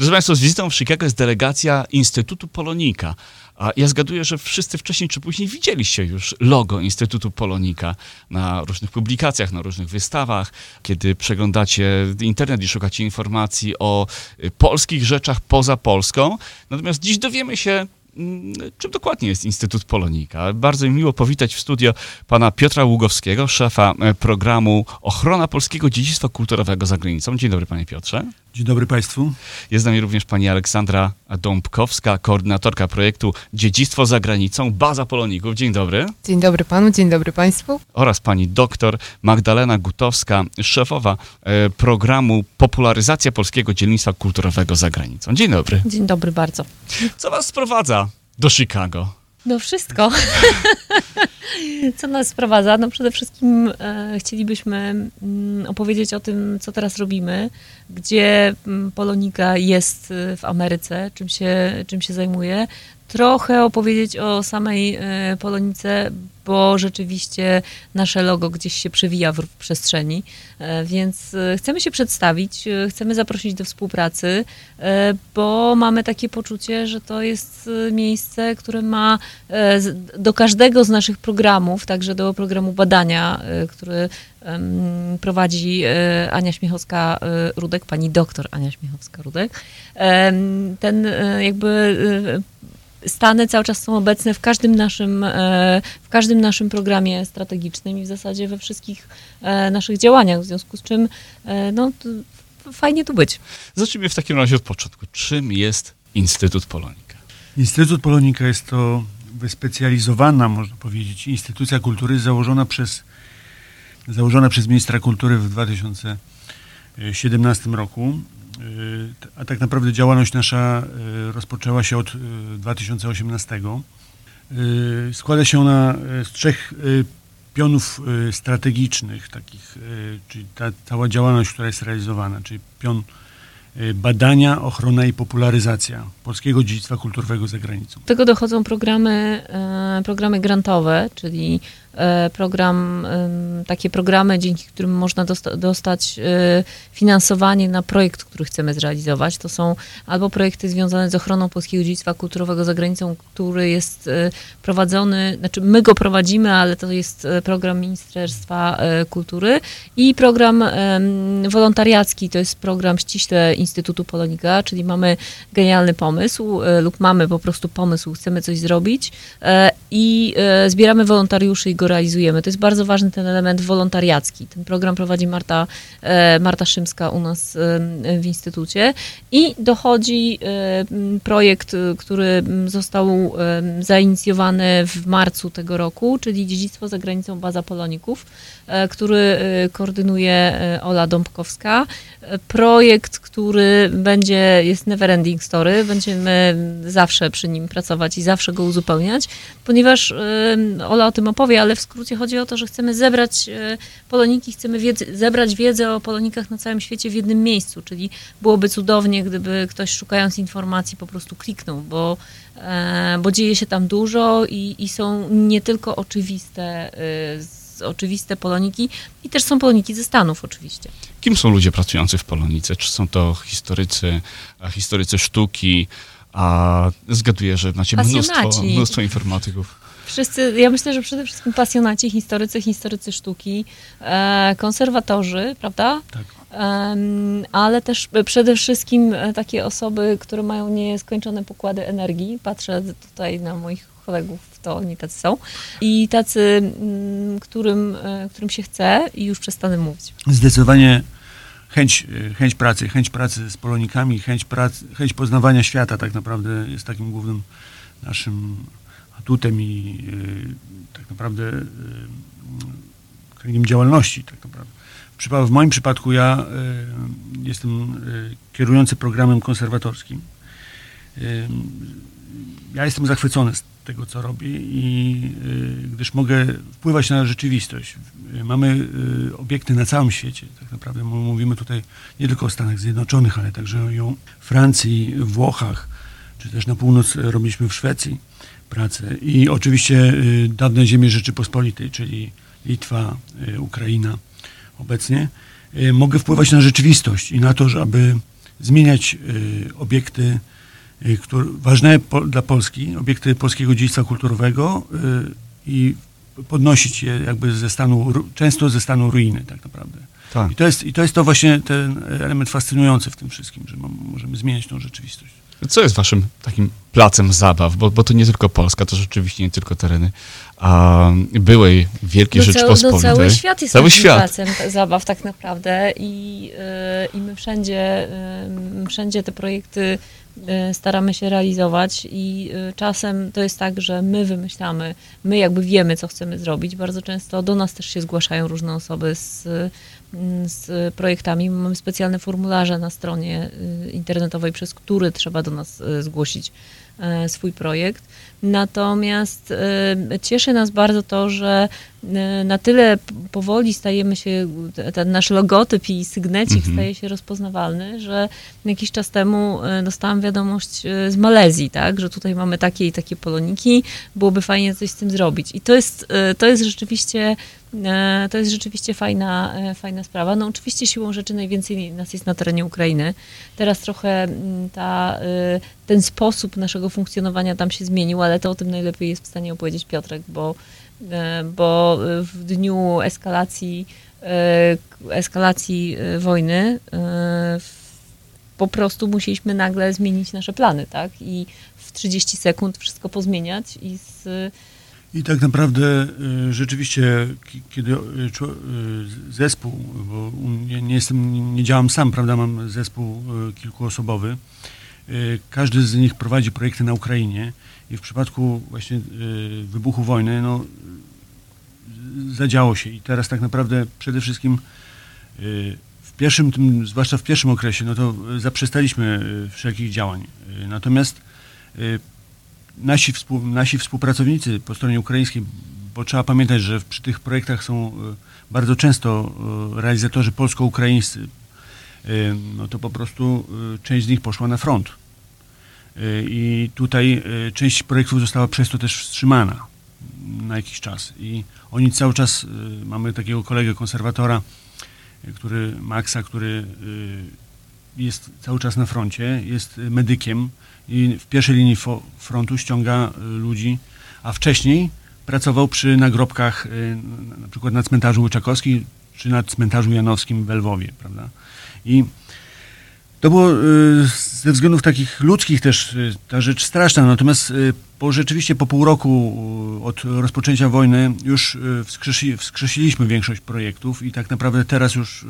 Drodzy Państwo, z wizytą w Chicago jest delegacja Instytutu Polonika. A ja zgaduję, że wszyscy wcześniej czy później widzieliście już logo Instytutu Polonika na różnych publikacjach, na różnych wystawach, kiedy przeglądacie internet i szukacie informacji o y, polskich rzeczach poza Polską. Natomiast dziś dowiemy się, czym dokładnie jest Instytut Polonika. Bardzo mi miło powitać w studio pana Piotra Ługowskiego, szefa e, programu Ochrona Polskiego Dziedzictwa Kulturowego za granicą. Dzień dobry, panie Piotrze. Dzień dobry Państwu. Jest z nami również pani Aleksandra Dąbkowska, koordynatorka projektu Dziedzictwo za granicą, Baza Poloników. Dzień dobry. Dzień dobry panu, dzień dobry państwu. Oraz pani doktor Magdalena Gutowska, szefowa e, programu Popularyzacja Polskiego Dzielnictwa Kulturowego za granicą. Dzień dobry. Dzień dobry bardzo. Co was sprowadza do Chicago? No wszystko. Co nas sprowadza? No przede wszystkim e, chcielibyśmy mm, opowiedzieć o tym, co teraz robimy, gdzie mm, Polonika jest e, w Ameryce, czym się, czym się zajmuje. Trochę opowiedzieć o samej e, Polonice, bo rzeczywiście nasze logo gdzieś się przewija w, przestrzeni, e, więc e, chcemy się przedstawić, chcemy zaprosić do współpracy, bo mamy takie poczucie, że to jest miejsce, które ma do każdego z naszych programów, także do programu badania, który prowadzi Ania Śmiechowska-Rudek, pani doktor Ania Śmiechowska-Rudek. Ten jakby Stany cały czas są obecne w każdym naszym, e, w każdym naszym programie strategicznym i w zasadzie we wszystkich e, naszych działaniach, w związku z czym e, no, fajnie tu być. Zacznijmy w takim razie od początku. Czym jest Instytut Polonika? Instytut Polonika jest to wyspecjalizowana, można powiedzieć, instytucja kultury założona przez, założona przez ministra kultury w 2017 roku. Y, A tak naprawdę działalność nasza y, rozpoczęła się od y, 2018. Y, Składa się ona z trzech pionów strategicznych, takich, czyli ta cała działalność, która jest realizowana, czyli pion badania, ochrona i popularyzacja polskiego dziedzictwa kulturowego za granicą. Do tego dochodzą programy, programy grantowe, czyli program, em, takie programy, dzięki którym można dosta- dostać e, finansowanie na projekt, który chcemy zrealizować. To są albo projekty związane z ochroną polskiego dziedzictwa kulturowego za granicą, który jest e, prowadzony, znaczy my go prowadzimy, ale to jest e, program Ministerstwa e, Kultury i program wolontariacki, to jest program ściśle Instytutu Polonika, czyli mamy genialny pomysł e, lub mamy po prostu pomysł, chcemy coś zrobić e, i e, zbieramy wolontariuszy i go realizujemy. To jest bardzo ważny ten element wolontariacki. Ten program prowadzi Marta, e, Marta Szymska u nas e, w Instytucie i dochodzi e, projekt, który został zainicjowany w marcu tego roku, czyli Dziedzictwo za granicą Baza Poloników, który e, koordynuje e, Ola Dąbkowska. E, Projekt, który będzie, jest never ending story, będziemy zawsze przy nim pracować i zawsze go uzupełniać, ponieważ e, Ola o tym opowie, ale w skrócie chodzi o to, że chcemy zebrać e, poloniki, chcemy wiedzy, zebrać wiedzę o polonikach na całym świecie w jednym miejscu, czyli byłoby cudownie, gdyby ktoś szukając informacji po prostu kliknął, bo, e, bo dzieje się tam dużo i, i są nie tylko oczywiste, e, z- oczywiste poloniki, i też są poloniki ze Stanów oczywiście. Kim są ludzie pracujący w Polonice? Czy są to historycy, historycy sztuki? A zgaduję, że macie mnóstwo, mnóstwo informatyków. Wszyscy, ja myślę, że przede wszystkim pasjonaci, historycy, historycy sztuki, e, konserwatorzy, prawda? Tak. Ale też przede wszystkim e, takie osoby, które mają nieskończone pokłady energii. Patrzę tutaj na moich kolegów, to oni tacy są. I tacy, mm, którym, e, którym się chce i już przestanę mówić. Zdecydowanie chęć, y, chęć pracy, chęć pracy z Polonikami, chęć, pracy, chęć poznawania świata tak naprawdę jest takim głównym naszym atutem i y, tak naprawdę y, kręgiem działalności. Tak naprawdę. W, moim przypadku ja jestem kierujący programem konserwatorskim. Ja jestem zachwycony tego, co robię i y, gdyż mogę wpływać na rzeczywistość. Y, Mamy y, obiekty na całym świecie. Tak naprawdę mówimy tutaj nie tylko o Stanach Zjednoczonych, ale także o Francji, Włochach, czy też na północ robiliśmy w Szwecji pracę. I oczywiście dawne ziemie Rzeczypospolitej, czyli Litwa, Ukraina obecnie. Mogę wpływać na rzeczywistość i na to, żeby zmieniać obiekty, które, ważne po, dla Polski, obiekty polskiego dziedzictwa kulturowego y, i podnosić je jakby ze stanu, często ze stanu ruiny tak naprawdę. Tak. I to jest, i to, jest to właśnie ten element fascynujący w tym wszystkim, że możemy zmieniać tą rzeczywistość. Co jest waszym takim placem zabaw? Bo, bo to nie tylko Polska, to rzeczywiście nie tylko tereny a, byłej Wielkiej cały, Rzeczpospolitej. no, cały świat jest Cały takim świat. placem zabaw tak naprawdę i, yy, i my wszędzie, yy, wszędzie te projekty yy, staramy się realizować i yy, czasem to jest tak, że my wymyślamy, my jakby wiemy, co chcemy zrobić. Bardzo często do nas też się zgłaszają różne osoby z, mm, z projektami. Mamy specjalne formularze na stronie yy, internetowej, przez który trzeba do nas zgłosić swój projekt. Natomiast y, cieszy nas bardzo to, że y, na tyle powoli stajemy się, ten nasz logotyp i sygnecik Mhm. staje się rozpoznawalny, że jakiś czas temu y, dostałam wiadomość z Malezji, tak, że tutaj mamy takie i takie poloniki, byłoby fajnie coś z tym zrobić. I to jest, to jest rzeczywiście to jest rzeczywiście fajna, fajna sprawa. No oczywiście siłą rzeczy najwięcej nas jest na terenie Ukrainy. Teraz trochę mm, ta, ten sposób naszego funkcjonowania tam się zmienił, ale to o tym najlepiej jest w stanie opowiedzieć Piotrek, bo, e, bo w dniu eskalacji, e, eskalacji e, wojny po prostu musieliśmy nagle zmienić nasze plany, tak? I w 30 sekund wszystko pozmieniać i z, I tak naprawdę rzeczywiście, ki- kiedy zespół, bo nie, jestem, nie działam sam, prawda, mam zespół kilkuosobowy, każdy z nich prowadzi projekty na Ukrainie i w przypadku właśnie y, wybuchu wojny, no, zadziało się i teraz tak naprawdę przede wszystkim y, w pierwszym, tym, zwłaszcza w pierwszym okresie, no to zaprzestaliśmy y, wszelkich działań. Natomiast nasi, współ, nasi współpracownicy po stronie ukraińskiej, bo trzeba pamiętać, że przy tych projektach są bardzo często realizatorzy polsko-ukraińscy, no to po prostu część z nich poszła na front. E, I tutaj e, część projektów została przez to też wstrzymana na jakiś czas. I oni cały czas, e, mamy takiego kolegę konserwatora, który, Maxa, który jest cały czas na froncie, jest medykiem, i w pierwszej linii frontu ściąga y, ludzi, a wcześniej pracował przy nagrobkach y, na przykład na cmentarzu Łyczakowskim czy na cmentarzu Janowskim w Lwowie, prawda? I to było y, ze względów takich ludzkich też y, ta rzecz straszna, natomiast y, po, rzeczywiście po pół roku od rozpoczęcia wojny już wskrzesi, wskrzesiliśmy większość projektów i tak naprawdę teraz już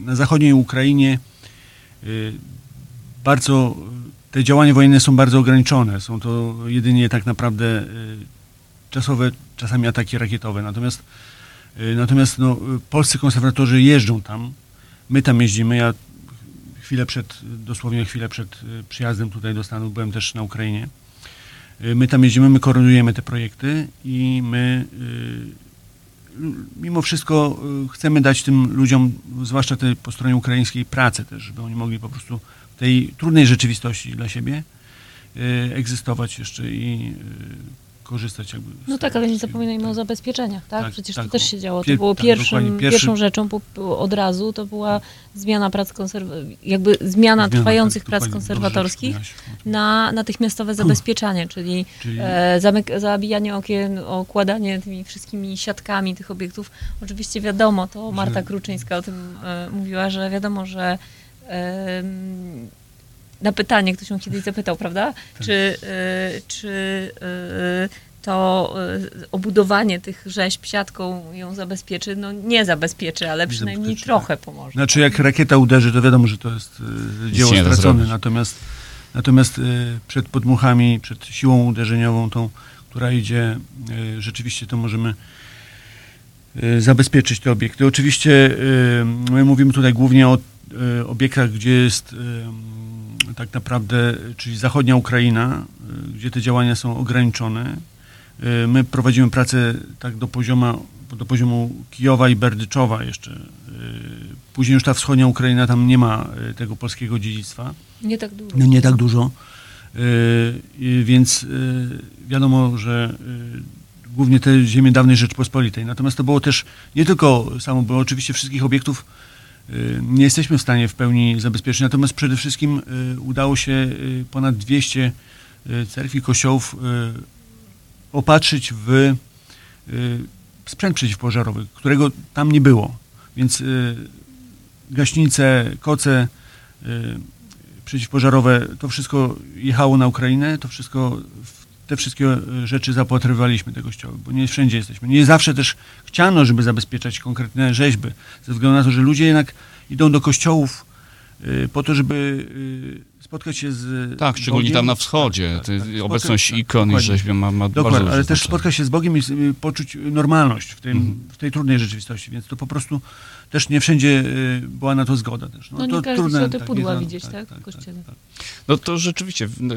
na zachodniej Ukrainie bardzo te działania wojenne są bardzo ograniczone. Są to jedynie tak naprawdę czasowe, czasami ataki rakietowe. Natomiast, natomiast no, polscy konserwatorzy jeżdżą tam. My tam jeździmy. Ja chwilę przed, dosłownie chwilę przed y, przyjazdem tutaj do Stanów byłem też na Ukrainie. Y, My tam jeździmy, my koordynujemy te projekty i my y, mimo wszystko chcemy dać tym ludziom, zwłaszcza tej po stronie ukraińskiej, pracę też, żeby oni mogli po prostu w tej trudnej rzeczywistości dla siebie egzystować jeszcze i korzystać jakby. No tak, ale nie zapominajmy o Tak. zabezpieczeniach, tak? Tak, Przecież tak, to też o- się działo. To było tak, pierwszym, pierwszy- pierwszą rzeczą po, po, od razu, to była zmiana prac konserw- jakby zmiana, Zmiana, trwających tak, prac dokładnie, dobrze konserwatorskich na natychmiastowe zabezpieczanie, czyli Czyli e, zabijanie okien, okładanie tymi wszystkimi siatkami tych obiektów. Oczywiście wiadomo, to Że- Marta Kruczyńska o tym e, mówiła, że wiadomo, że em, na pytanie, ktoś ją kiedyś zapytał, prawda? Tak. Czy, e, czy e, to e, obudowanie tych rzeźb siatką ją zabezpieczy? No nie zabezpieczy, ale Nie przynajmniej zabezpieczy, trochę pomoże. Znaczy jak rakieta uderzy, to wiadomo, że to jest y, dzieło stracone. Natomiast, natomiast y, przed podmuchami, przed siłą uderzeniową tą, która idzie, y, rzeczywiście to możemy y, zabezpieczyć te obiekty. Oczywiście y, my mówimy tutaj głównie o y, obiektach, gdzie jest y, tak naprawdę, czyli zachodnia Ukraina, y, gdzie te działania są ograniczone. Y, My prowadzimy pracę tak do poziomu, do poziomu Kijowa i Berdyczowa jeszcze. Y, Później już ta wschodnia Ukraina, tam nie ma tego polskiego dziedzictwa. Nie tak dużo. No nie tak dużo. Więc wiadomo, że głównie te ziemie dawnej Rzeczpospolitej. Natomiast to było też nie tylko samo, bo oczywiście wszystkich obiektów nie jesteśmy w stanie w pełni zabezpieczyć. Natomiast przede wszystkim y, udało się y, ponad 200 y, cerkwi kościołów y, opatrzyć w y, sprzęt przeciwpożarowy, którego tam nie było. Więc y, gaśnice, koce y, przeciwpożarowe, to wszystko jechało na Ukrainę, to wszystko, w- te wszystkie y, rzeczy zaopatrywaliśmy te kościoły, bo nie wszędzie jesteśmy. Nie zawsze też chciano, żeby zabezpieczać konkretne rzeźby, ze względu na to, że ludzie jednak idą do kościołów y, po to, żeby y, spotkać się z Tak, szczególnie Bogiem. tam na wschodzie. Tak, tak, tak. Obecność Spotkać- ikon i rzeźby ma, ma bardzo Dokładnie, duże ale też spotkać się z Bogiem i poczuć normalność w, tym, Mhm. w tej trudnej rzeczywistości, więc to po prostu też nie wszędzie y, była na to zgoda też. No nie to każdy chciał te tak, pudła nie widzieć, tak, w kościele. No to rzeczywiście, no,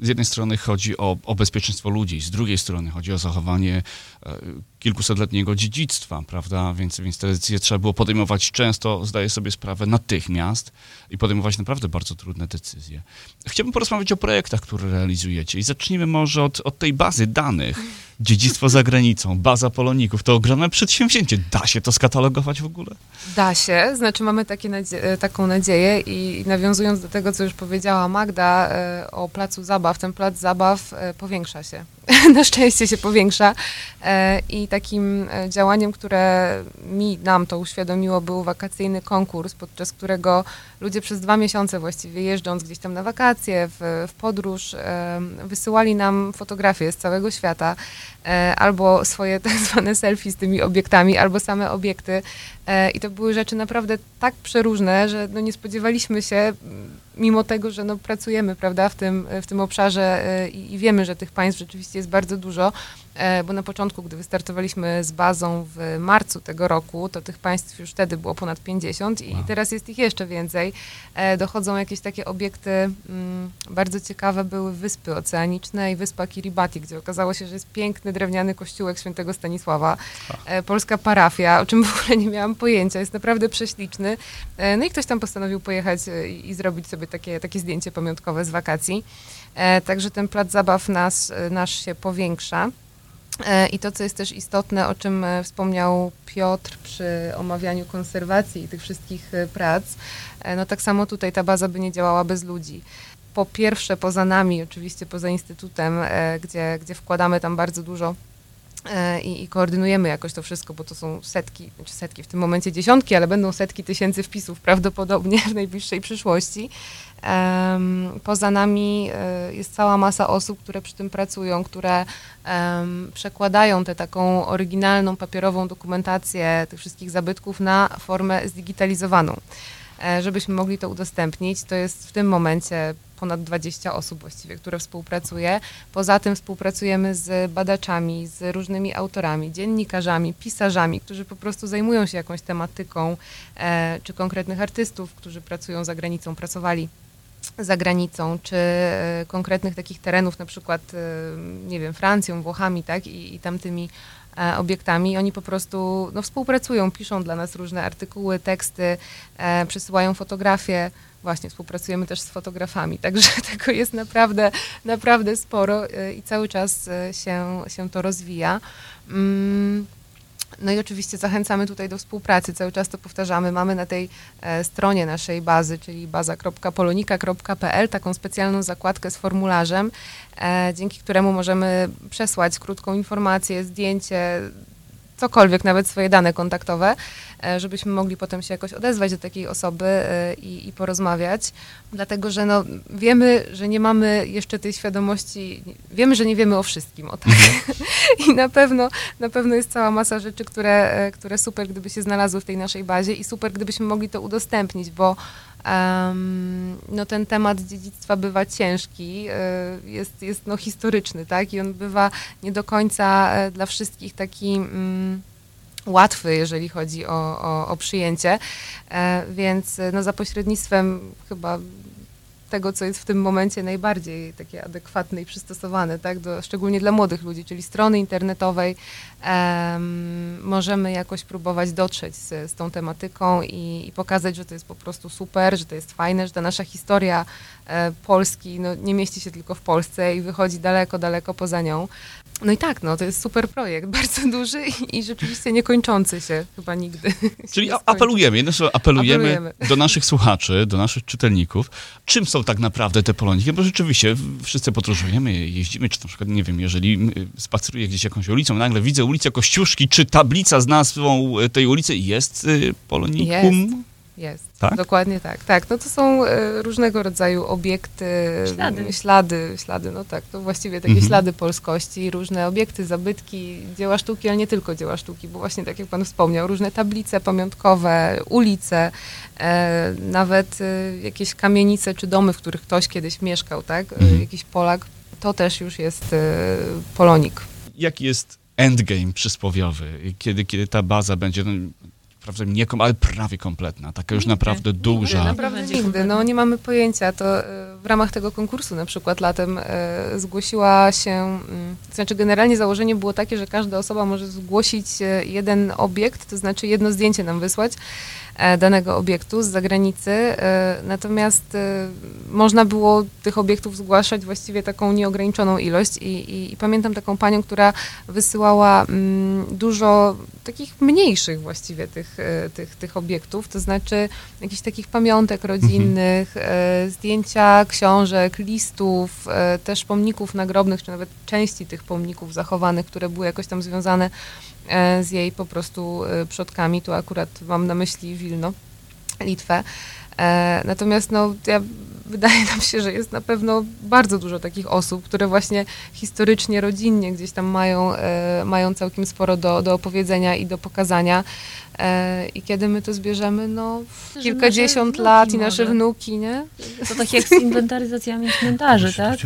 z jednej strony chodzi o, o bezpieczeństwo ludzi, z drugiej strony chodzi o zachowanie e, kilkusetletniego dziedzictwa, prawda? Więc, więc te decyzje trzeba było podejmować często, zdaję sobie sprawę, natychmiast i podejmować naprawdę bardzo trudne decyzje. Chciałbym porozmawiać o projektach, które realizujecie i zacznijmy może od, od tej bazy danych. Dziedzictwo za granicą, baza poloników, to ogromne przedsięwzięcie. Da się to skatalogować w ogóle? Da się, znaczy mamy nadzie- e, taką nadzieję i nawiązując do tego, co już powiedziała Magda e, o placu zabaw, ten plac zabaw e, powiększa się. Na szczęście się powiększa e, i takim e, działaniem, które mi, nam to uświadomiło, był wakacyjny konkurs, podczas którego ludzie przez dwa miesiące właściwie jeżdżąc gdzieś tam na wakacje, w, w podróż, e, wysyłali nam fotografie z całego świata albo swoje tak zwane selfie z tymi obiektami, albo same obiekty. E, I to były rzeczy naprawdę tak przeróżne, że no nie spodziewaliśmy się, mimo tego, że no pracujemy prawda, w, tym, w tym obszarze e, i, i wiemy, że tych państw rzeczywiście jest bardzo dużo, bo na początku, gdy wystartowaliśmy z bazą w marcu tego roku, to tych państw już wtedy było ponad 50 i Wow. teraz jest ich jeszcze więcej. E, Dochodzą jakieś takie obiekty mm, bardzo ciekawe, były wyspy oceaniczne i wyspa Kiribati, gdzie okazało się, że jest piękny drewniany kościółek świętego Stanisława, e, polska parafia, o czym w ogóle nie miałam pojęcia, jest naprawdę prześliczny. E, No i ktoś tam postanowił pojechać e, i zrobić sobie takie, takie zdjęcie pamiątkowe z wakacji. E, Także ten plac zabaw nas, e, nasz się powiększa. E, I to, co jest też istotne, o czym e, wspomniał Piotr przy omawianiu konserwacji i tych wszystkich e, prac, no tak samo tutaj ta baza by nie działała bez ludzi. Po pierwsze, poza nami, oczywiście poza Instytutem, gdzie, gdzie wkładamy tam bardzo dużo i, i koordynujemy jakoś to wszystko, bo to są setki, znaczy setki, w tym momencie dziesiątki, ale będą setki tysięcy wpisów prawdopodobnie w najbliższej przyszłości. Em, Poza nami e, jest cała masa osób, które przy tym pracują, które em, przekładają tę taką oryginalną papierową dokumentację tych wszystkich zabytków na formę zdigitalizowaną. E, Żebyśmy mogli to udostępnić, to jest w tym momencie ponad 20 osób właściwie, które współpracuje. Poza tym współpracujemy z badaczami, z różnymi autorami, dziennikarzami, pisarzami, którzy po prostu zajmują się jakąś tematyką, e, czy konkretnych artystów, którzy pracują za granicą, pracowali za granicą, czy e, konkretnych takich terenów, na przykład, nie wiem, Francją, Włochami, tak, i, i tamtymi obiektami. Oni po prostu no, współpracują, piszą dla nas różne artykuły, teksty, e, przesyłają fotografie. Właśnie współpracujemy też z fotografami, także tego jest naprawdę, naprawdę sporo e, i cały czas e, się, się to rozwija. Mm, no i oczywiście zachęcamy tutaj do współpracy, cały czas to powtarzamy. Mamy na tej e, stronie naszej bazy, czyli baza.polonika.pl, taką specjalną zakładkę z formularzem, e, dzięki któremu możemy przesłać krótką informację, zdjęcie, cokolwiek, nawet swoje dane kontaktowe, e, żebyśmy mogli potem się jakoś odezwać do takiej osoby e, i, i porozmawiać, dlatego że no, wiemy, że nie mamy jeszcze tej świadomości, wiemy, że nie wiemy o wszystkim, o tak. I na pewno, na pewno jest cała masa rzeczy, które, e, które super, gdyby się znalazły w tej naszej bazie i super, gdybyśmy mogli to udostępnić, bo no, ten temat dziedzictwa bywa ciężki, e, jest, jest no, historyczny, tak? I on bywa nie do końca e, dla wszystkich taki mm, łatwy, jeżeli chodzi o, o, o przyjęcie, e, więc no, za pośrednictwem chyba tego, co jest w tym momencie najbardziej takie adekwatne i przystosowane, tak, do, szczególnie dla młodych ludzi, czyli strony internetowej. Um, możemy jakoś próbować dotrzeć z, z tą tematyką i, i, pokazać, że to jest po prostu super, że to jest fajne, że ta nasza historia e, Polski no, nie mieści się tylko w Polsce i wychodzi daleko, daleko poza nią. No i tak, no to jest super projekt, bardzo duży i, i rzeczywiście niekończący się chyba nigdy. Czyli apelujemy, jedno słowo, apelujemy, apelujemy, do naszych słuchaczy, do naszych czytelników, czym są tak naprawdę te poloniki, bo rzeczywiście wszyscy podróżujemy, jeździmy, czy na przykład, nie wiem, jeżeli spaceruję gdzieś jakąś ulicą, nagle widzę ulicę Kościuszki, czy tablica z nazwą tej ulicy jest y, polonikum? Jest. Jest, tak? dokładnie tak. Tak, no to są e, różnego rodzaju obiekty, ślady, ślady, ślady no tak, to właściwie takie mhm. ślady polskości, różne obiekty, zabytki, dzieła sztuki, ale nie tylko dzieła sztuki, bo właśnie tak jak pan wspomniał, różne tablice pamiątkowe, ulice, e, nawet e, jakieś kamienice czy domy, w których ktoś kiedyś mieszkał, tak, mhm. jakiś Polak, to też już jest e, Polonik. Jaki jest endgame przysłowiowy, kiedy, kiedy ta baza będzie, no, prawda, nie, ale prawie kompletna, taka już naprawdę duża. Nigdy, naprawdę nigdy, no nie mamy pojęcia. To e, w ramach tego konkursu na przykład latem e, zgłosiła się, mm, to znaczy generalnie założenie było takie, że każda osoba może zgłosić e, jeden obiekt, to znaczy jedno zdjęcie nam wysłać danego obiektu z zagranicy. E, natomiast e, można było tych obiektów zgłaszać właściwie taką nieograniczoną ilość i, i, i pamiętam taką panią, która wysyłała mm, dużo takich mniejszych właściwie tych, tych, tych obiektów, to znaczy jakichś takich pamiątek rodzinnych, mhm. zdjęcia książek, listów, też pomników nagrobnych, czy nawet części tych pomników zachowanych, które były jakoś tam związane E, z jej po prostu e, przodkami. Tu akurat mam na myśli Wilno, Litwę. E, natomiast no, ja, wydaje nam się, że jest na pewno bardzo dużo takich osób, które właśnie historycznie, rodzinnie gdzieś tam mają, mają całkiem sporo do, do opowiedzenia i do pokazania. I kiedy my to zbierzemy, no kilkadziesiąt lat i nasze wnuki, nie? To tak jak z inwentaryzacjami cmentarzy, tak?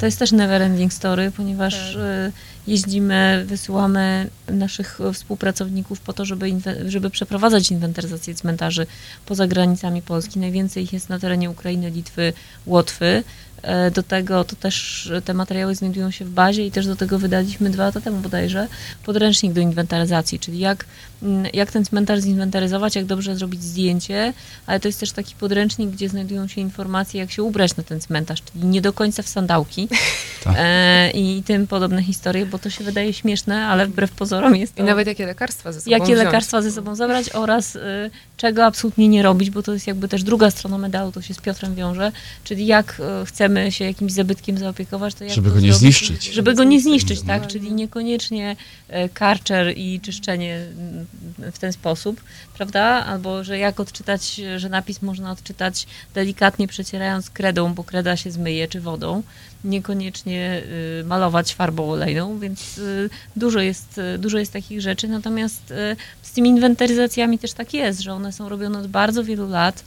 To jest też never ending story, ponieważ tak jeździmy, wysyłamy naszych współpracowników po to, żeby, żeby przeprowadzać inwentaryzację cmentarzy poza granicami Polski. Najwięcej ich jest na terenie Ukrainy, Litwy, Łotwy. E, do tego to też te materiały znajdują się w bazie i też do tego wydaliśmy dwa lata temu bodajże podręcznik do inwentaryzacji, czyli jak, mm, jak ten cmentarz zinwentaryzować, jak dobrze zrobić zdjęcie, ale to jest też taki podręcznik, gdzie znajdują się informacje, jak się ubrać na ten cmentarz, czyli nie do końca w sandałki tak. e, i tym podobne historie, bo to się wydaje śmieszne, ale wbrew pozorom jest to... I nawet jakie lekarstwa ze sobą Jakie wziąć. lekarstwa ze sobą zabrać oraz y, czego absolutnie nie robić, bo to jest jakby też druga strona medalu, to się z Piotrem wiąże, czyli jak y, chcemy chcemy się jakimś zabytkiem zaopiekować, to jak Żeby go nie zrobić? zniszczyć. Żeby go nie zniszczyć, tak? Czyli niekoniecznie e, karczer i czyszczenie mm, w ten sposób, prawda? Albo, że jak odczytać, że napis można odczytać delikatnie przecierając kredą, bo kreda się zmyje, czy wodą. Niekoniecznie y, malować farbą olejną, więc y, dużo jest, dużo jest takich rzeczy. Natomiast y, z tymi inwentaryzacjami też tak jest, że one są robione od bardzo wielu lat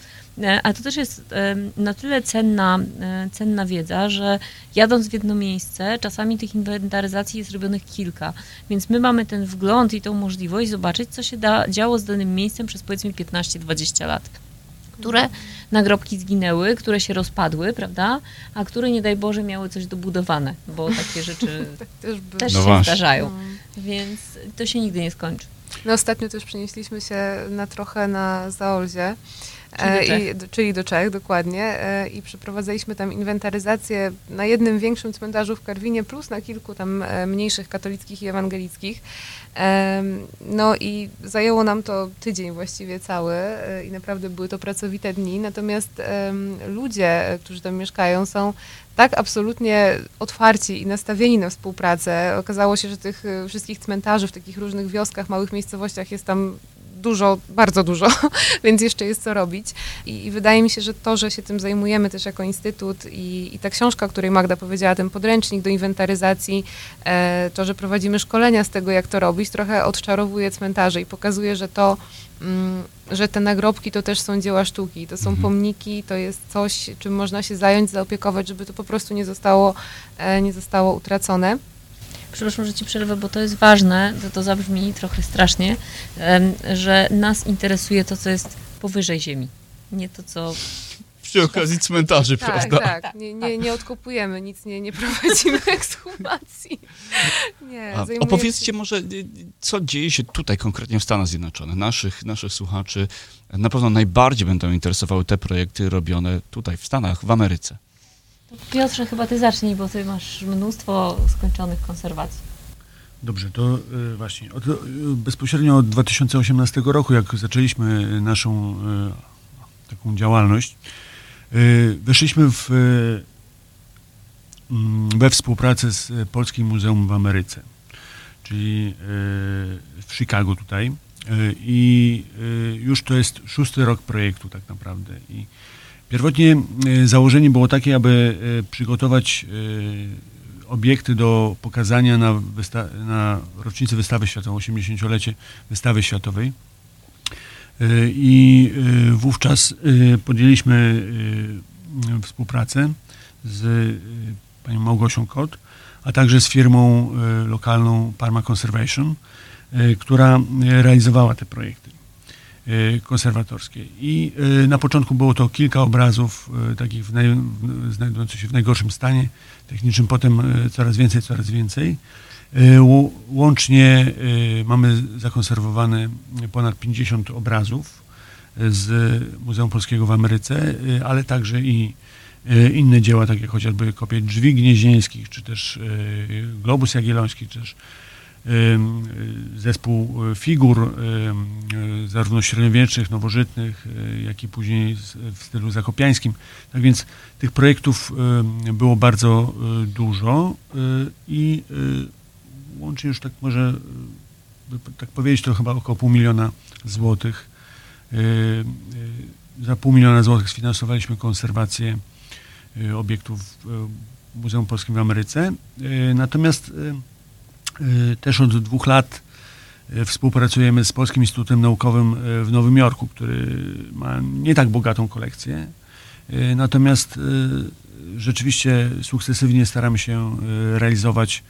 a to też jest na tyle cenna, e, cenna wiedza, że jadąc w jedno miejsce, czasami tych inwentaryzacji jest robionych kilka, więc my mamy ten wgląd i tą możliwość zobaczyć, co się da, działo z danym miejscem przez powiedzmy 15-20 lat które nagrobki zginęły, które się rozpadły, prawda, a które nie daj Boże miały coś dobudowane, bo takie rzeczy tak też, też no się właśnie. zdarzają, no. więc to się nigdy nie skończy. No ostatnio też przenieśliśmy się na trochę na Zaolzie Czyli do, e, I, czyli do Czech, dokładnie. E, I przeprowadzaliśmy tam inwentaryzację na jednym większym cmentarzu w Karwinie, plus na kilku tam e, mniejszych katolickich i ewangelickich. No i zajęło nam to tydzień właściwie cały i naprawdę były to pracowite dni. Natomiast ludzie, którzy tam mieszkają, są tak absolutnie otwarci i nastawieni na współpracę. Okazało się, że tych wszystkich cmentarzy w takich różnych wioskach, małych miejscowościach jest tam dużo, bardzo dużo, więc jeszcze jest co robić. I, I, wydaje mi się, że to, że się tym zajmujemy też jako instytut i, i ta książka, o której Magda powiedziała, ten podręcznik do inwentaryzacji, e, to, że prowadzimy szkolenia z tego, jak to robić, trochę odczarowuje cmentarze i pokazuje, że to, mm, że te nagrobki to też są dzieła sztuki, to są mhm. pomniki, to jest coś, czym można się zająć, zaopiekować, żeby to po prostu nie zostało, e, nie zostało utracone przepraszam, że ci przerwę, bo to jest ważne, to, to zabrzmi trochę strasznie, że nas interesuje to, co jest powyżej ziemi, nie to, co przy okazji cmentarzy, Tak, prawda? tak. Nie, nie, nie odkopujemy nic, nie, nie prowadzimy ekshumacji. Nie, A opowiedzcie się- może, y, co dzieje się tutaj konkretnie w Stanach Zjednoczonych. Naszych, naszych słuchaczy na pewno najbardziej będą interesowały te projekty robione tutaj w Stanach, w Ameryce. Piotrze, chyba ty zacznij, bo ty masz mnóstwo skończonych konserwacji. Dobrze, to y, właśnie. Od, y, bezpośrednio od 2018 roku, jak zaczęliśmy naszą y, taką działalność, weszliśmy w, mm, we współpracę z Polskim Muzeum w Ameryce, czyli w Chicago tutaj. I już to jest szósty rok projektu tak naprawdę. I pierwotnie y, założenie było takie, aby y, przygotować y, obiekty do pokazania na, wysta- na rocznicę wystawy światowej, 80-lecie wystawy światowej. I wówczas podjęliśmy współpracę z panią Małgosią Kot, a także z firmą lokalną Parma Conservation, która realizowała te projekty konserwatorskie. I y, na początku było to kilka obrazów y, takich naj, znajdujących się w najgorszym stanie techniczym, potem y, coraz więcej, coraz więcej. Y, Łącznie y, mamy zakonserwowane ponad 50 obrazów y, z Muzeum Polskiego w Ameryce, y, ale także i y, inne dzieła, takie chociażby kopie drzwi gnieźnieńskich, czy też y, globus jagielloński, czy też y, zespół y, figur y, zarówno średniowiecznych, nowożytnych, y, jak i później w stylu zakopiańskim. Tak więc tych projektów było bardzo dużo i łącznie już tak może tak powiedzieć, to chyba około pół miliona złotych. Za pół miliona złotych sfinansowaliśmy konserwację obiektów w Muzeum Polskim w Ameryce. Natomiast Też od dwóch lat y, współpracujemy z Polskim Instytutem Naukowym y, w Nowym Jorku, który ma nie tak bogatą kolekcję. Y, Natomiast y, rzeczywiście sukcesywnie staramy się y, realizować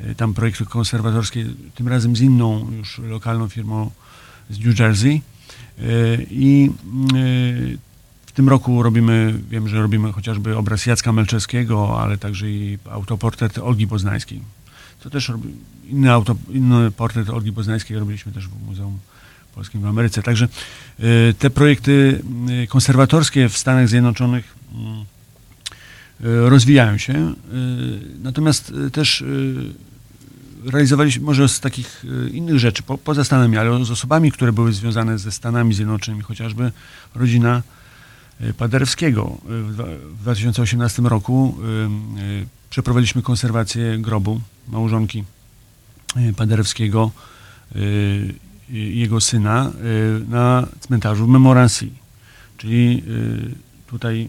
y, tam projekty konserwatorskie, tym razem z inną już lokalną firmą z New Jersey. Y, I y, w tym roku robimy, wiem, że robimy chociażby obraz Jacka Melczewskiego, ale także i autoportret Olgi Poznańskiej. To też inny, auto, inny portret Olgi Poznańskiej robiliśmy też w Muzeum Polskim w Ameryce. Także y, te projekty y, konserwatorskie w Stanach Zjednoczonych y, rozwijają się. Natomiast też realizowaliśmy może z takich innych rzeczy, po, poza Stanami, ale z osobami, które były związane ze Stanami Zjednoczonymi, chociażby rodzina Paderewskiego. Y, W dwa- w 2018 roku y, y, przeprowadziliśmy konserwację grobu małżonki y, Paderewskiego y, i jego syna y, na cmentarzu w Memorancy. Czyli y, tutaj y,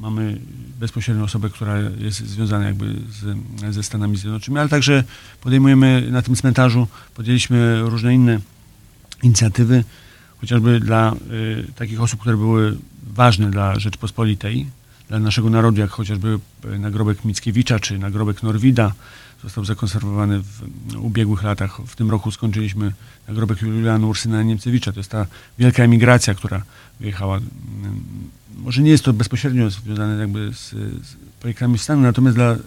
mamy bezpośrednią osobę, która jest związana jakby z, ze Stanami Zjednoczonymi, ale także podejmujemy na tym cmentarzu, podjęliśmy różne inne inicjatywy, chociażby dla y, takich osób, które były ważne dla Rzeczpospolitej, dla naszego narodu, jak chociażby y, nagrobek Mickiewicza czy nagrobek Norwida, został zakonserwowany w ubiegłych latach. W tym roku skończyliśmy nagrobek Juliana Ursyna Niemcewicza. To jest ta wielka emigracja, która wyjechała. mm, Może nie jest to bezpośrednio związane jakby z, z projektami stanu, natomiast dla y,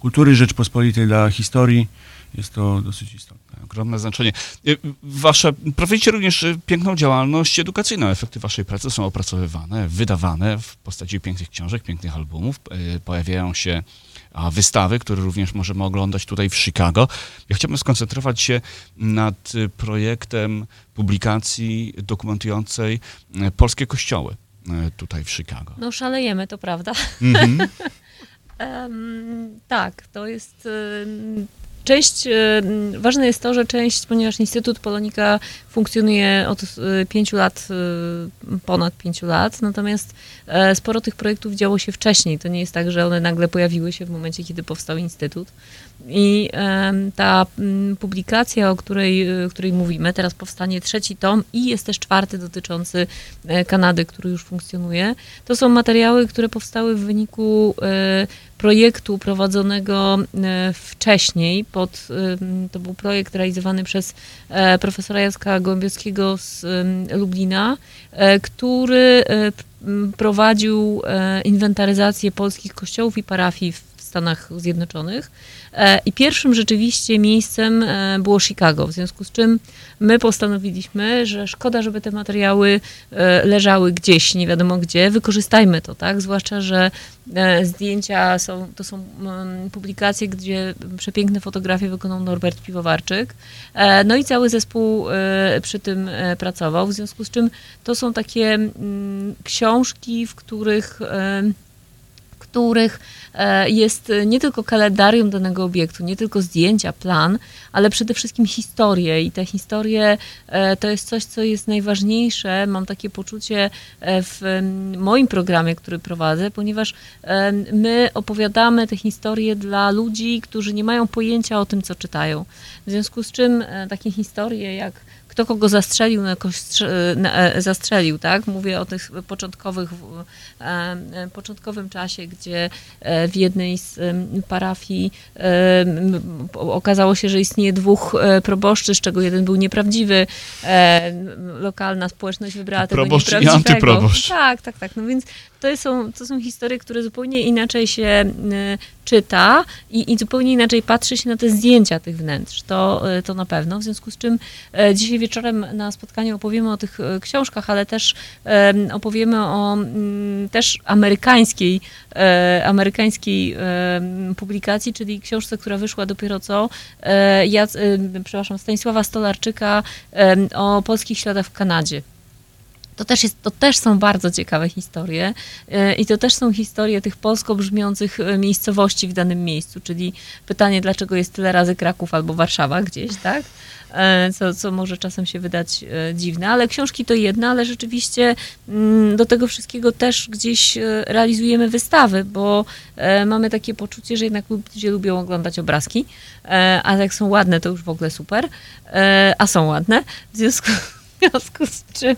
kultury Rzeczpospolitej, dla historii jest to dosyć istotne. Ogromne znaczenie. Y, Wasze, prowadzicie również y, piękną działalność edukacyjną. Efekty waszej pracy są opracowywane, wydawane w postaci pięknych książek, pięknych albumów. Y, Pojawiają się wystawy, które również możemy oglądać tutaj w Chicago. Ja chciałbym skoncentrować się nad projektem publikacji dokumentującej polskie kościoły tutaj w Chicago. No szalejemy, to prawda. Mhm. Em, tak, to jest em, część, em, ważne jest to, że część, ponieważ Instytut Polonika funkcjonuje od e, pięciu lat, e, ponad pięciu lat, natomiast e, sporo tych projektów działo się wcześniej. To nie jest tak, że one nagle pojawiły się w momencie, kiedy powstał Instytut. I ta mm, publikacja, o której, e, której mówimy, teraz powstanie trzeci tom i jest też czwarty dotyczący e, Kanady, który już funkcjonuje. To są materiały, które powstały w wyniku e, projektu prowadzonego e, wcześniej. Pod, to był projekt realizowany przez profesora Jacka Gołębiowskiego z Lublina, który prowadził inwentaryzację polskich kościołów i parafii w Stanach Zjednoczonych. E, I pierwszym rzeczywiście miejscem e, było Chicago, w związku z czym my postanowiliśmy, że szkoda, żeby te materiały e, leżały gdzieś, nie wiadomo gdzie, wykorzystajmy to, tak? Zwłaszcza, że zdjęcia są, to są mm, publikacje, gdzie przepiękne fotografie wykonał Norbert Piwowarczyk. No i cały zespół przy tym pracował, w związku z czym to są takie mm, książki, w których których e, jest nie tylko kalendarium danego obiektu, nie tylko zdjęcia, plan, ale przede wszystkim historie. I te historie e, to jest coś, co jest najważniejsze. Mam takie poczucie e, w moim programie, który prowadzę, ponieważ my opowiadamy te historie dla ludzi, którzy nie mają pojęcia o tym, co czytają. W związku z czym takie historie jak kto kogo zastrzelił, na kogoś e, zastrzelił, tak? Mówię o tych początkowych, e, e, początkowym czasie, gdzie w jednej z parafii okazało się, że istnieje dwóch proboszczy, z czego jeden był nieprawdziwy. Lokalna społeczność wybrała tego Proboszcz i nieprawdziwego. antyproboszcz. Tak, tak, tak. No więc to są, to są historie, które zupełnie inaczej się czyta i, i zupełnie inaczej patrzy się na te zdjęcia tych wnętrz. To, to na pewno. W związku z czym dzisiaj wieczorem na spotkaniu opowiemy o tych e, książkach, ale też em, opowiemy o mm, też amerykańskiej, e, amerykańskiej publikacji, czyli książce, która wyszła dopiero co, e, Jac, e, przepraszam, Stanisława Stolarczyka o polskich śladach w Kanadzie. To też, jest, to też są bardzo ciekawe historie e, i to też są historie tych polsko brzmiących e, miejscowości w danym miejscu, czyli pytanie, dlaczego jest tyle razy Kraków albo Warszawa gdzieś, tak? E, Co, co może czasem się wydać dziwne, ale książki to jedna, ale rzeczywiście mm, do tego wszystkiego też gdzieś realizujemy wystawy, bo mamy takie poczucie, że jednak ludzie lubią oglądać obrazki, a jak są ładne, to już w ogóle super, a są ładne, w związku, w związku z czym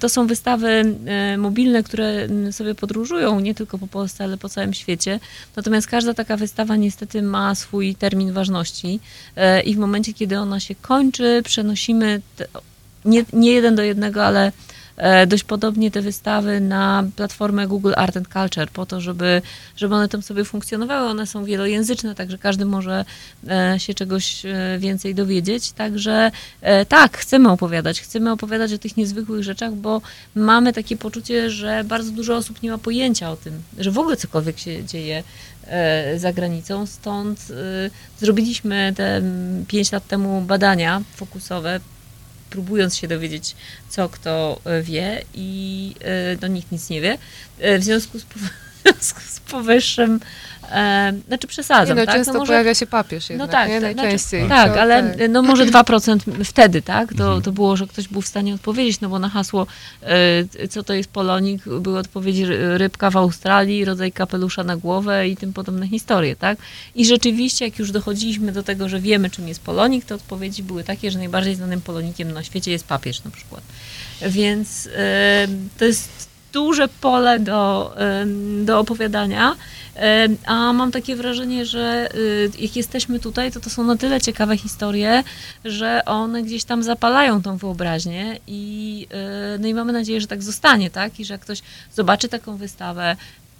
To są wystawy mobilne, które sobie podróżują nie tylko po Polsce, ale po całym świecie. Natomiast każda taka wystawa niestety ma swój termin ważności e, i w momencie, kiedy ona się kończy, przenosimy nie, nie jeden do jednego, ale dość podobnie te wystawy na platformę Google Art and Culture po to, żeby, żeby one tam sobie funkcjonowały. One są wielojęzyczne, także każdy może e, się czegoś e, więcej dowiedzieć. Także e, tak, chcemy opowiadać. Chcemy opowiadać o tych niezwykłych rzeczach, bo mamy takie poczucie, że bardzo dużo osób nie ma pojęcia o tym, że w ogóle cokolwiek się dzieje e, za granicą. Stąd e, zrobiliśmy te mm, pięć lat temu badania fokusowe, próbując się dowiedzieć, co kto e, wie i e, no, nikt nic nie wie. E, W związku z, w związku z powyższym, e, znaczy Nie, przesadzam, no, tak? często no może, pojawia się papież jednak, tak, nie? to znaczy- Najczęściej. tak, To- ale tak. no może 2% wtedy, tak? To, Mhm. to było, że ktoś był w stanie odpowiedzieć, no bo na hasło, e, co to jest polonik, były odpowiedzi ry- rybka w Australii, rodzaj kapelusza na głowę i tym podobne historie, tak? I rzeczywiście, jak już dochodziliśmy do tego, że wiemy, czym jest polonik, to odpowiedzi były takie, że najbardziej znanym polonikiem na świecie jest papież na przykład. Więc e, to jest duże pole do, do opowiadania, a mam takie wrażenie, że y, jak jesteśmy tutaj, to to są na tyle ciekawe historie, że one gdzieś tam zapalają tą wyobraźnię i, y, no i mamy nadzieję, że tak zostanie, tak? I że jak ktoś zobaczy taką wystawę,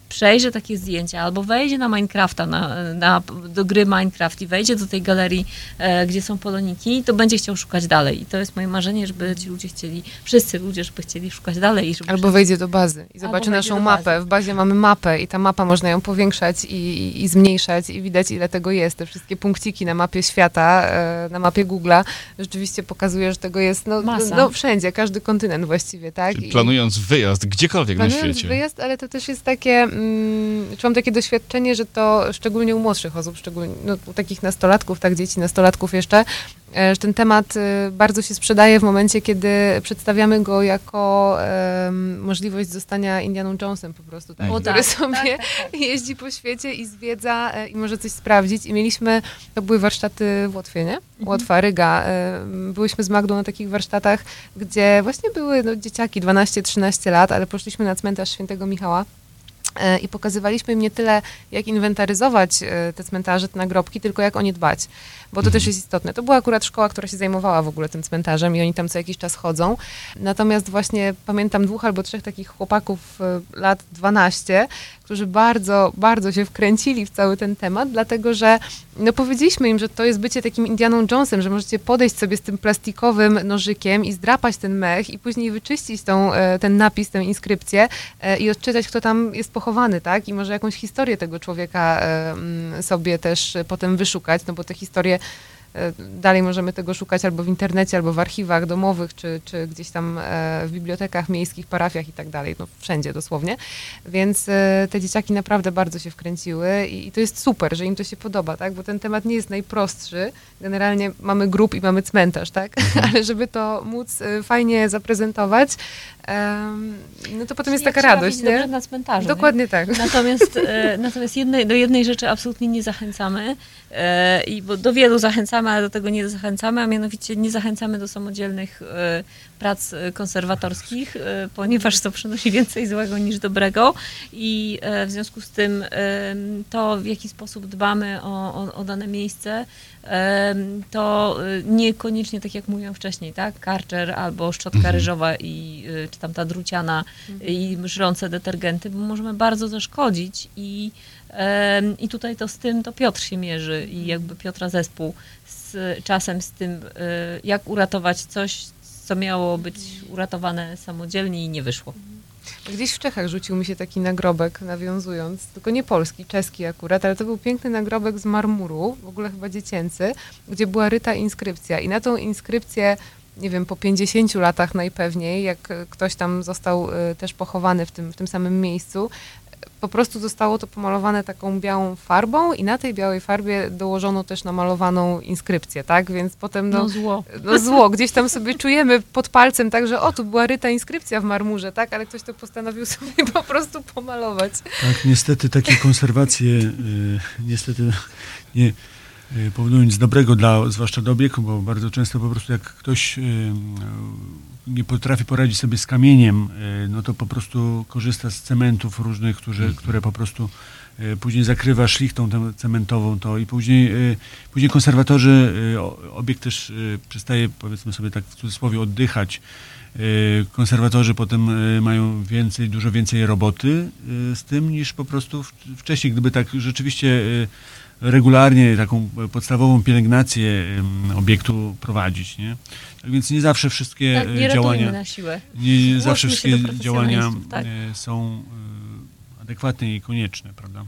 przejrzy takie zdjęcia albo wejdzie na Minecrafta, na, na, do gry Minecraft i wejdzie do tej galerii, e, gdzie są poloniki, to będzie chciał szukać dalej. I to jest moje marzenie, żeby ci ludzie chcieli, wszyscy ludzie, żeby chcieli szukać dalej. I żeby Albo wejdzie do bazy i zobaczy naszą mapę. bazy. W bazie mamy mapę i ta mapa można ją powiększać i, i, i zmniejszać i widać ile tego jest. Te wszystkie punkciki na mapie świata, e, na mapie Google'a rzeczywiście pokazuje, że tego jest no, Masa. no wszędzie, każdy kontynent właściwie, tak? Czyli I- planując wyjazd gdziekolwiek na Planując świecie. wyjazd, ale to też jest takie, mm, czułam takie doświadczenie, że to szczególnie u młodszych osób, szczególnie no, u takich nastolatków, tak dzieci, nastolatków jeszcze, e, że ten temat e, bardzo się sprzedaje w momencie, kiedy przedstawiamy go jako em, możliwość zostania Indianą Jonesem po prostu, tak, O, który tak, sobie jeździ po świecie i zwiedza e, i może coś sprawdzić. I mieliśmy, to były warsztaty w Łotwie, nie? Łotwa, Ryga. E, Byłyśmy z Magdą na takich warsztatach, gdzie właśnie były no, dzieciaki 12-13 lat, ale poszliśmy na cmentarz Świętego Michała I pokazywaliśmy im nie tyle, jak inwentaryzować e, te cmentarze, te nagrobki, tylko jak o nie dbać, bo to też jest istotne. To była akurat szkoła, która się zajmowała w ogóle tym cmentarzem i oni tam co jakiś czas chodzą. Natomiast właśnie pamiętam dwóch albo trzech takich chłopaków e, lat 12, którzy bardzo, bardzo się wkręcili w cały ten temat, dlatego że no powiedzieliśmy im, że to jest bycie takim Indianą Jonesem, że możecie podejść sobie z tym plastikowym nożykiem i zdrapać ten mech i później wyczyścić tą, ten napis, tę inskrypcję i odczytać, kto tam jest pochowany, tak? I może jakąś historię tego człowieka sobie też potem wyszukać, no bo te historie E, dalej możemy tego szukać albo w internecie, albo w archiwach domowych, czy, czy gdzieś tam e, w bibliotekach miejskich, parafiach i tak dalej, no wszędzie dosłownie. Więc e, te dzieciaki naprawdę bardzo się wkręciły i, i to jest super, że im to się podoba, tak? Bo ten temat nie jest najprostszy. Generalnie mamy grup i mamy cmentarz, tak? Mhm. Ale żeby to móc fajnie zaprezentować, no to potem jest taka radość, nie? na cmentarzu. Dokładnie nie? tak. Natomiast, natomiast jednej, do jednej rzeczy absolutnie nie zachęcamy i bo do wielu zachęcamy, ale do tego nie zachęcamy, a mianowicie nie zachęcamy do samodzielnych e, prac konserwatorskich, e, ponieważ to przynosi więcej złego niż dobrego i e, w związku z tym to, w jaki sposób dbamy o, o, o dane miejsce, to niekoniecznie tak jak mówiłam wcześniej, tak? Karczer albo szczotka mhm. ryżowa i czy tam ta druciana mhm. i żrące detergenty, bo możemy bardzo zaszkodzić i i tutaj to z tym to Piotr się mierzy i jakby Piotra zespół z czasem z tym, jak uratować coś, co miało być uratowane samodzielnie i nie wyszło. Gdzieś w Czechach rzucił mi się taki nagrobek, nawiązując, tylko nie polski, czeski akurat, ale to był piękny nagrobek z marmuru, w ogóle chyba dziecięcy, gdzie była ryta inskrypcja. I na tą inskrypcję, nie wiem, po 50 latach najpewniej, jak ktoś tam został e, też pochowany w tym, w tym samym miejscu, po prostu zostało to pomalowane taką białą farbą i na tej białej farbie dołożono też namalowaną inskrypcję, tak? Więc potem no, no zło. No zło, gdzieś tam sobie czujemy pod palcem, tak, że o, tu była ryta inskrypcja w marmurze, tak? Ale ktoś to postanowił sobie po prostu pomalować. Tak, niestety takie konserwacje, y, niestety nie y, powodują nic dobrego dla, zwłaszcza do obiegu, bo bardzo często po prostu jak ktoś y, nie potrafi poradzić sobie z kamieniem, e, no to po prostu korzysta z cementów różnych, którzy, mhm. które po prostu e, później zakrywa szlichtą cementową to i później, e, później konserwatorzy, obiekt też przestaje, powiedzmy sobie tak w cudzysłowie, oddychać. Konserwatorzy potem mają więcej, dużo więcej roboty z tym niż po prostu wcześniej, gdyby tak rzeczywiście regularnie taką podstawową pielęgnację obiektu prowadzić, nie? Tak więc nie zawsze wszystkie tak, nie działania na siłę. Nie zawsze wszystkie działania tak. E, są e, adekwatne i konieczne, prawda?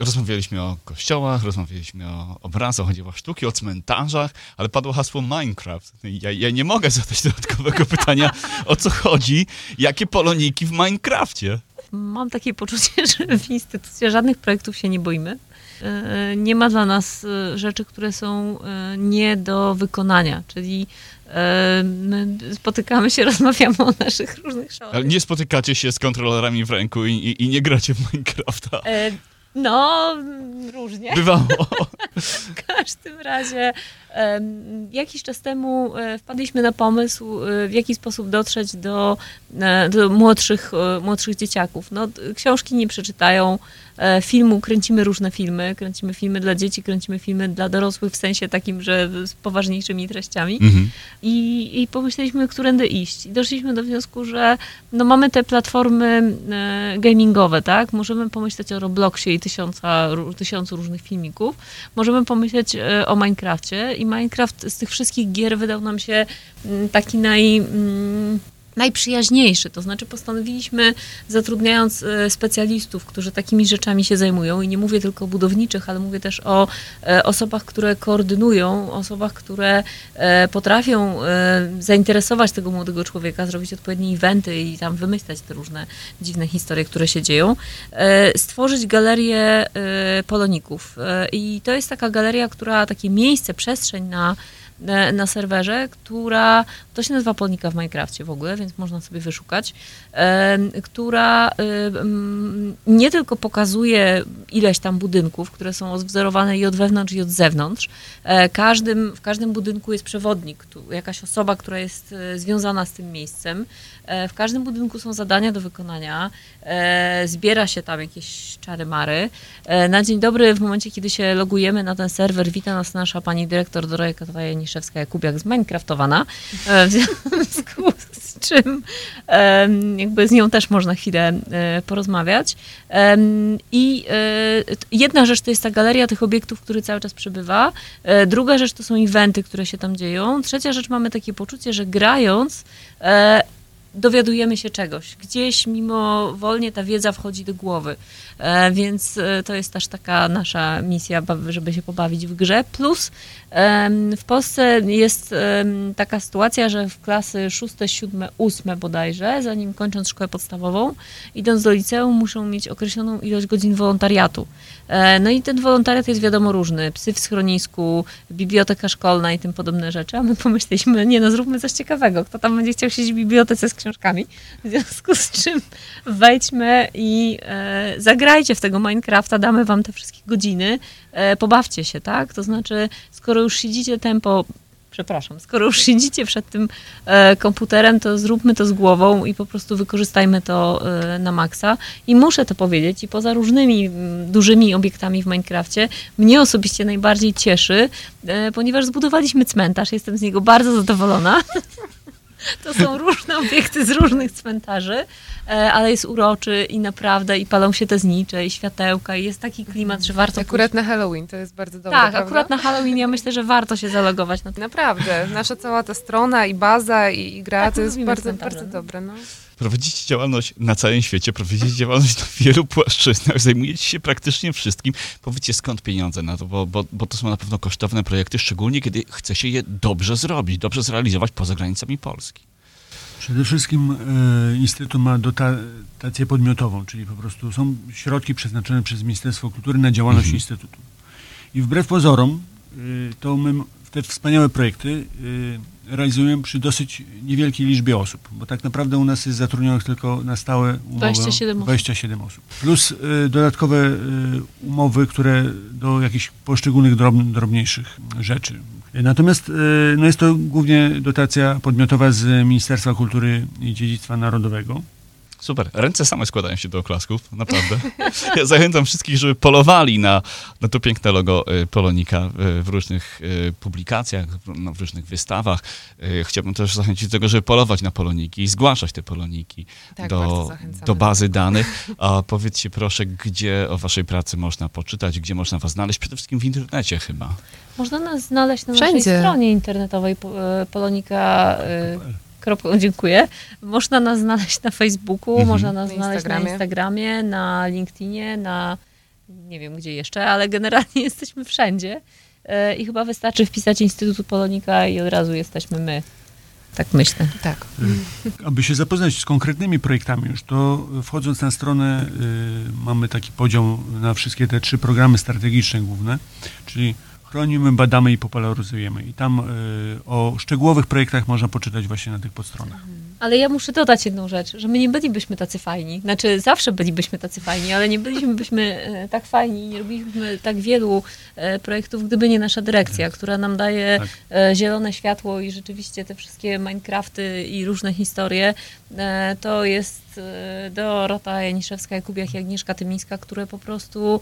Rozmawialiśmy o kościołach, rozmawialiśmy o obrazach, o dziełach sztuki, o cmentarzach, ale padło hasło Minecraft. Ja, ja nie mogę zadać dodatkowego pytania, o co chodzi, jakie poloniki w Minecrafcie? Mam takie poczucie, że w instytucji żadnych projektów się nie boimy. E, nie ma dla nas e, rzeczy, które są e, nie do wykonania, czyli my spotykamy się, rozmawiamy o naszych różnych szałach. Ale nie spotykacie się z kontrolerami w ręku i, i, i nie gracie w Minecrafta. No, różnie. Bywało. w każdym razie jakiś czas temu e, wpadliśmy na pomysł, e, w jaki sposób dotrzeć do, e, do młodszych, młodszych dzieciaków. No, książki nie przeczytają, filmu, kręcimy różne filmy, kręcimy filmy dla dzieci, kręcimy filmy dla dorosłych w sensie takim, że z poważniejszymi treściami. Mhm. I, I pomyśleliśmy, którędy iść. I doszliśmy do wniosku, że no, mamy te platformy gamingowe, tak? Możemy pomyśleć o Robloxie i tysiąca, tysiącu różnych filmików. Możemy pomyśleć o Minecrafcie i Minecraft z tych wszystkich gier wydał nam się mm, taki naj, mm, najprzyjaźniejszy. To znaczy postanowiliśmy, zatrudniając e, specjalistów, którzy takimi rzeczami się zajmują, i nie mówię tylko o budowniczych, ale mówię też o e, osobach, które koordynują, osobach, które e, potrafią zainteresować tego młodego człowieka, zrobić odpowiednie eventy i tam wymyślać te różne dziwne historie, które się dzieją, stworzyć galerię poloników. I to jest taka galeria, która, takie miejsce, przestrzeń na na serwerze, która, to się nazywa Polnika w Minecrafcie w ogóle, więc można sobie wyszukać, która nie tylko pokazuje ileś tam budynków, które są odwzorowane i od wewnątrz, i od zewnątrz. E, Każdym, w każdym budynku jest przewodnik, tu, jakaś osoba, która jest e, związana z tym miejscem. E, W każdym budynku są zadania do wykonania, e, zbiera się tam jakieś czary-mary. E, Na dzień dobry, w momencie, kiedy się logujemy na ten serwer, wita nas nasza pani dyrektor Dorota Janiszewska-Jakubiak z Minecraftowana, e, w związku z czym jakby z nią też można chwilę e, porozmawiać. I e, jedna rzecz to jest ta galeria tych obiektów, który cały czas przebywa. E, Druga rzecz to są eventy, które się tam dzieją. Trzecia rzecz mamy takie poczucie, że grając dowiadujemy się czegoś. Gdzieś mimowolnie ta wiedza wchodzi do głowy. E, więc e, to jest też taka nasza misja, żeby się pobawić w grze. Plus w Polsce jest taka sytuacja, że w klasy 6, 7, 8 bodajże, zanim kończąc szkołę podstawową, idąc do liceum, muszą mieć określoną ilość godzin wolontariatu. E, No i ten wolontariat jest wiadomo różny. Psy w schronisku, biblioteka szkolna i tym podobne rzeczy. A my pomyśleliśmy, nie no, zróbmy coś ciekawego. Kto tam będzie chciał siedzieć w bibliotece z książkami? W związku z czym wejdźmy i e, zagrajcie w tego Minecrafta, damy wam te wszystkie godziny, e, pobawcie się, tak? To znaczy, skoro już siedzicie tempo przepraszam, skoro już siedzicie przed tym e, komputerem, to zróbmy to z głową i po prostu wykorzystajmy to e, na maksa. I muszę to powiedzieć, i poza różnymi mm, dużymi obiektami w Minecrafcie, mnie osobiście najbardziej cieszy, e, ponieważ zbudowaliśmy cmentarz, jestem z niego bardzo zadowolona. To są różne obiekty z różnych cmentarzy, e, ale jest uroczy i naprawdę, i palą się te znicze, i światełka, i jest taki klimat, że warto Akurat na Halloween to jest bardzo dobre, tak, prawda? akurat na Halloween ja myślę, że warto się zalogować na to. Naprawdę, nasza cała ta strona i baza i, i gra Tak, to jest bardzo, cmentarze, bardzo no. dobre. No. Prowadzicie działalność na całym świecie, prowadzicie działalność na wielu płaszczyznach, zajmujecie się praktycznie wszystkim. Powiedzcie skąd pieniądze na to, bo, bo, bo to są na pewno kosztowne projekty, szczególnie kiedy chce się je dobrze zrobić, dobrze zrealizować poza granicami Polski. Przede wszystkim e, Instytut ma dotację podmiotową, czyli po prostu są środki przeznaczone przez Ministerstwo Kultury na działalność Mhm. Instytutu. I wbrew pozorom, e, to my te wspaniałe projekty e, realizujemy przy dosyć niewielkiej liczbie osób, bo tak naprawdę u nas jest zatrudnionych tylko na stałe umowy 27 osób. 27 osób. Plus e, dodatkowe e, umowy, które do jakichś poszczególnych drob, drobniejszych rzeczy. Natomiast e, no jest to głównie dotacja podmiotowa z Ministerstwa Kultury i Dziedzictwa Narodowego. Super. Ręce same składają się do oklasków, naprawdę. Ja zachęcam wszystkich, żeby polowali na, na to piękne logo y, Polonika y, w różnych y, publikacjach, w- no, w różnych wystawach. Chciałbym też zachęcić do tego, żeby polować na poloniki i zgłaszać te poloniki Tak, bardzo do, do bazy danych. A powiedzcie proszę, gdzie o waszej pracy można poczytać, gdzie można was znaleźć? Przede wszystkim w internecie chyba. Można nas znaleźć na Wszędzie. naszej stronie internetowej po- kropka- Dziękuję. Można nas znaleźć na Facebooku, Mhm. można nas Na znaleźć na Instagramie. Instagramie, na LinkedInie, na nie wiem gdzie jeszcze, ale generalnie jesteśmy wszędzie. E, I chyba wystarczy wpisać Instytutu Polonika i od razu jesteśmy my. Tak myślę. Tak. Aby się zapoznać z konkretnymi projektami już, to wchodząc na stronę y, mamy taki podział na wszystkie te trzy programy strategiczne główne, czyli chronimy, badamy i popularyzujemy. I tam y, o szczegółowych projektach można poczytać właśnie na tych podstronach. Ale ja muszę dodać jedną rzecz, że my nie bylibyśmy tacy fajni. Znaczy, zawsze bylibyśmy tacy fajni, ale nie bylibyśmy e, tak fajni, nie robilibyśmy tak wielu e, projektów, gdyby nie nasza dyrekcja, która nam daje Tak. e, zielone światło i rzeczywiście te wszystkie Minecrafty i różne historie. To jest Dorota Janiszewska, Jakubiak i Agnieszka Tymińska, które po prostu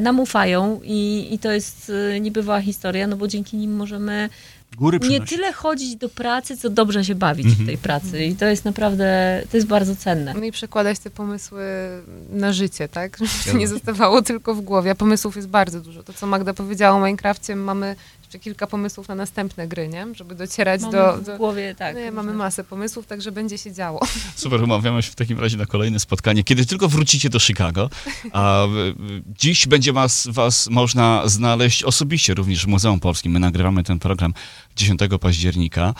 nam ufają i, i to jest niebywała historia, no bo dzięki nim możemy Góry nie tyle chodzić do pracy, co dobrze się bawić Mhm. w tej pracy. I to jest naprawdę, to jest bardzo cenne. No i przekładać te pomysły na życie, tak? Żeby to nie zostawało tylko w głowie. A pomysłów jest bardzo dużo. To, co Magda powiedziała o Minecrafcie, mamy jeszcze kilka pomysłów na następne gry, nie? Żeby docierać Mamy do... w do... głowie, tak. nie, mamy różne- masę pomysłów, także będzie się działo. Super, umawiamy się w takim razie na kolejne spotkanie, kiedy tylko wrócicie do Chicago. A dziś będzie was, was można znaleźć osobiście również w Muzeum Polskim. My nagrywamy ten program 10 października.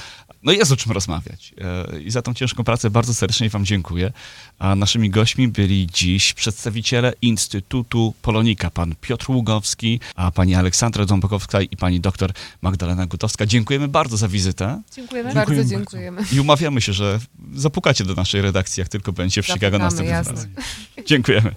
No i jest o czym rozmawiać. E, I za tą ciężką pracę bardzo serdecznie wam dziękuję. A naszymi gośćmi byli dziś przedstawiciele Instytutu Polonika, pan Piotr Ługowski, a pani Aleksandra Dąbkowska i pani doktor Magdalena Gutowska. Dziękujemy bardzo za wizytę Dziękujemy. bardzo bardzo. dziękujemy. i umawiamy się, że zapukacie do naszej redakcji, jak tylko będzie w Chicago następnym razem. Dziękujemy.